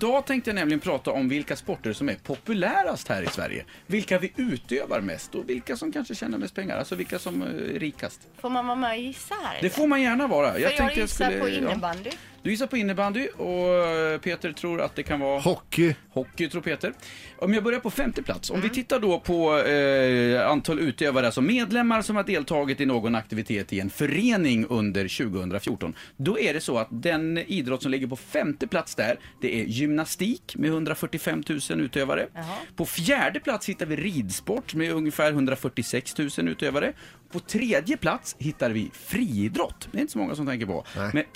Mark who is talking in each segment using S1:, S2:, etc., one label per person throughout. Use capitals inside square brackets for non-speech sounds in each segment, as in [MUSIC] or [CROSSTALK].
S1: Idag tänkte jag nämligen prata om vilka sporter som är populärast här i Sverige. Vilka vi utövar mest och vilka som kanske tjänar mest pengar. Alltså vilka som är rikast.
S2: Får man vara med och gissa här?
S1: Det får man gärna vara.
S2: För jag,
S1: tänkte
S2: gissar på
S1: ja. Du gissar på innebandy och Peter tror att det kan vara...
S3: Hockey.
S1: Hockey tror Peter. Om jag börjar på femte plats. Om vi tittar då på eh, antal utövare, alltså medlemmar som har deltagit i någon aktivitet i en förening under 2014. Då är det så att den idrott som ligger på femte plats där, det är gymnastik med 145 000 utövare. På fjärde plats hittar vi ridsport med ungefär 146 000 utövare. På tredje plats hittar vi friidrott. Det är inte så många som tänker på.
S3: Nej.
S1: Med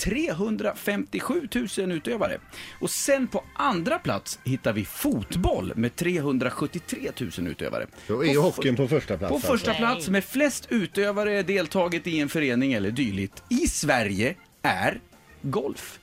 S1: 357 000 utövare. Och sen på andra plats hittar vi fotboll med 373 000 utövare.
S3: Då är hockeyn på första plats.
S1: på
S3: alltså.
S1: första plats med flest utövare deltagit i en förening eller dylikt i Sverige är golf.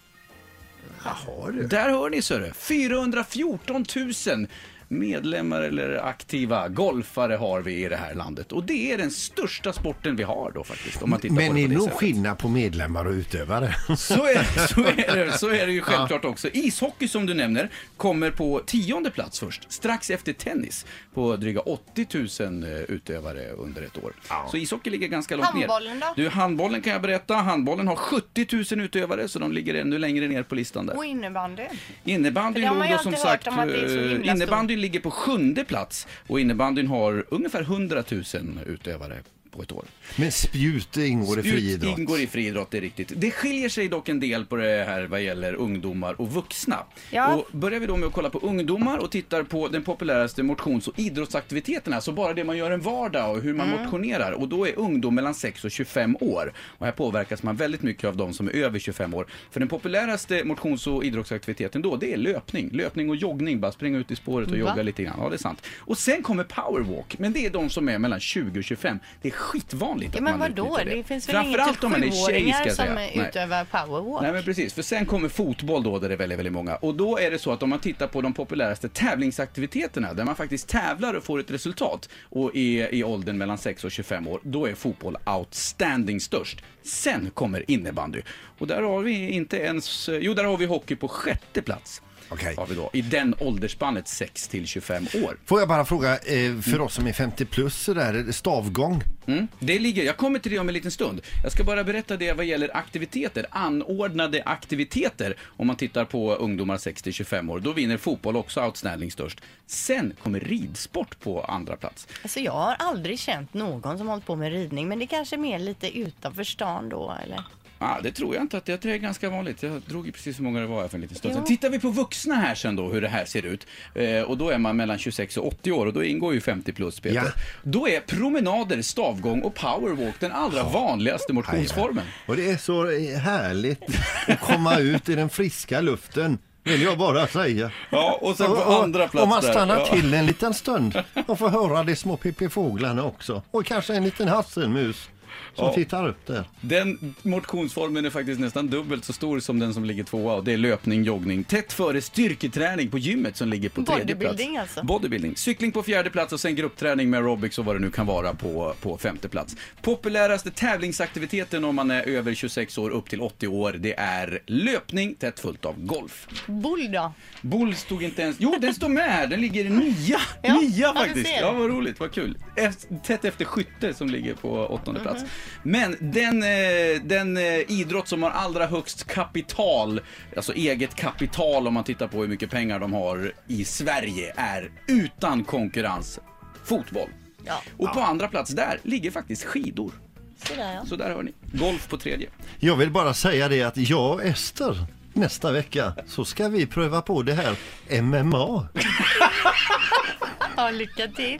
S3: Jaha, du.
S1: Där hör ni Sörre, 414 000 medlemmar eller aktiva golfare har vi i det här landet. Och det är den största sporten vi har då faktiskt. Om man tittar
S3: Men
S1: på det
S3: det är
S1: på det
S3: nog
S1: sättet.
S3: skillnad på medlemmar och utövare. [LAUGHS]
S1: Så är, så, är det, [LAUGHS] så är det ju självklart också. Ishockey som du nämner kommer på tionde plats först, strax efter tennis på dryga 80 000 utövare under ett år. Så ishockey ligger ganska långt
S2: Handbollen
S1: ner.
S2: då?
S1: Du, handbollen kan jag berätta. Handbollen har 70 000 utövare så de ligger ännu längre ner på listan där.
S2: Och innebandy.
S1: Innebandy
S2: det
S1: låg då som sagt,
S2: det
S1: eh, innebandyn ligger på sjunde plats och innebandyn har ungefär 100 000 utövare på ett år.
S3: Men spjut ingår i friidrott.
S1: ingår i friidrott, det är riktigt. Det skiljer sig dock en del på det här vad gäller ungdomar och vuxna.
S2: Ja.
S1: Och börjar vi då med att kolla på ungdomar och tittar på den populäraste motions och idrottsaktiviteterna, alltså bara det man gör en vardag och hur man
S2: Mm.
S1: motionerar. Och då är ungdom mellan 6 och 25 år. Och här påverkas man väldigt mycket av de som är över 25 år. För den populäraste motions och idrottsaktiviteten då, det är löpning. Löpning och joggning, bara springa ut i spåret och
S2: Va?
S1: jogga lite grann. Ja, det är sant. Och sen kommer powerwalk, men det är de som är mellan 20 och 25. Det är skitvanligt
S2: Ja,
S1: att
S2: men
S1: man
S2: vadå?
S1: utnyttjar
S2: Det finns väl
S1: Framförallt om man är tjej, ska jag
S2: som
S1: säga.
S2: Utövar powerwalk?
S1: Nej men precis, för sen kommer fotboll då där det är väldigt, väldigt många. Och då är det så att om man tittar på de populäraste tävlingsaktiviteterna där man faktiskt tävlar och får ett resultat och är i åldern mellan 6 och 25 år, då är fotboll outstanding störst. Sen kommer innebandy. Och där har vi inte ens, jo där har vi hockey på sjätte plats.
S3: Okej.
S1: Har vi då, I den åldersspannet 6 till 25 år.
S3: Får jag bara fråga, eh, för oss som är 50 plus så där, är det stavgång?
S1: Mm, det ligger, jag kommer till det om en liten stund. Jag ska bara berätta det vad gäller aktiviteter, anordnade aktiviteter. Om man tittar på ungdomar 60-25 år, då vinner fotboll också outstanding störst. Sen kommer ridsport på andra plats.
S2: Alltså jag har aldrig känt någon som hållit på med ridning, men det kanske är mer lite utanför stan då, eller?
S1: Ah, det tror jag inte att jag tror det är ganska vanligt. Jag drog precis hur många det var här för en liten stund sedan. Tittar vi på vuxna här sen då, hur det här ser ut. Eh, och då är man mellan 26 och 80 år och då ingår ju 50 plus Peter.
S3: Ja.
S1: Då är promenader, stavgång och powerwalk den allra vanligaste motionsformen.
S3: Och det är så härligt att komma ut i den friska luften. Vill jag bara säga.
S1: Ja, och sen på andra plats
S3: Om man
S1: där,
S3: stannar
S1: ja.
S3: till en liten stund och får höra de små pippifåglarna också. Och kanske en liten hasselmus som
S1: Ja.
S3: tittar upp där.
S1: Den motionsformen är faktiskt nästan dubbelt så stor som den som ligger tvåa och det är löpning, joggning. Tätt före styrketräning på gymmet som ligger på tredje plats.
S2: Bodybuilding alltså.
S1: Bodybuilding. Cykling på fjärde plats och sen gruppträning med aerobics och vad det nu kan vara på, på femte plats. Populäraste tävlingsaktiviteten om man är över 26 år upp till 80 år, det är löpning tätt fullt av golf.
S2: Bull då?
S1: Bull stod inte ens... Jo, den står med här. Den ligger nia.
S2: Ja,
S1: nia
S2: ja, du
S1: faktiskt. Ja, vad roligt. Vad kul. Efter, tätt efter skytte som ligger på åttonde
S2: Mhm.
S1: Plats. Men den, eh, den eh, idrott som har allra högst kapital, alltså eget kapital om man tittar på hur mycket pengar de har i Sverige, är utan konkurrens fotboll.
S2: Ja.
S1: Och på andra plats där ligger faktiskt skidor.
S2: Sådär ja.
S1: Så där hör ni. Golf på tredje.
S3: Jag vill bara säga det att jag och Ester nästa vecka så ska vi pröva på det här MMA. [LAUGHS]
S2: ja lycka till.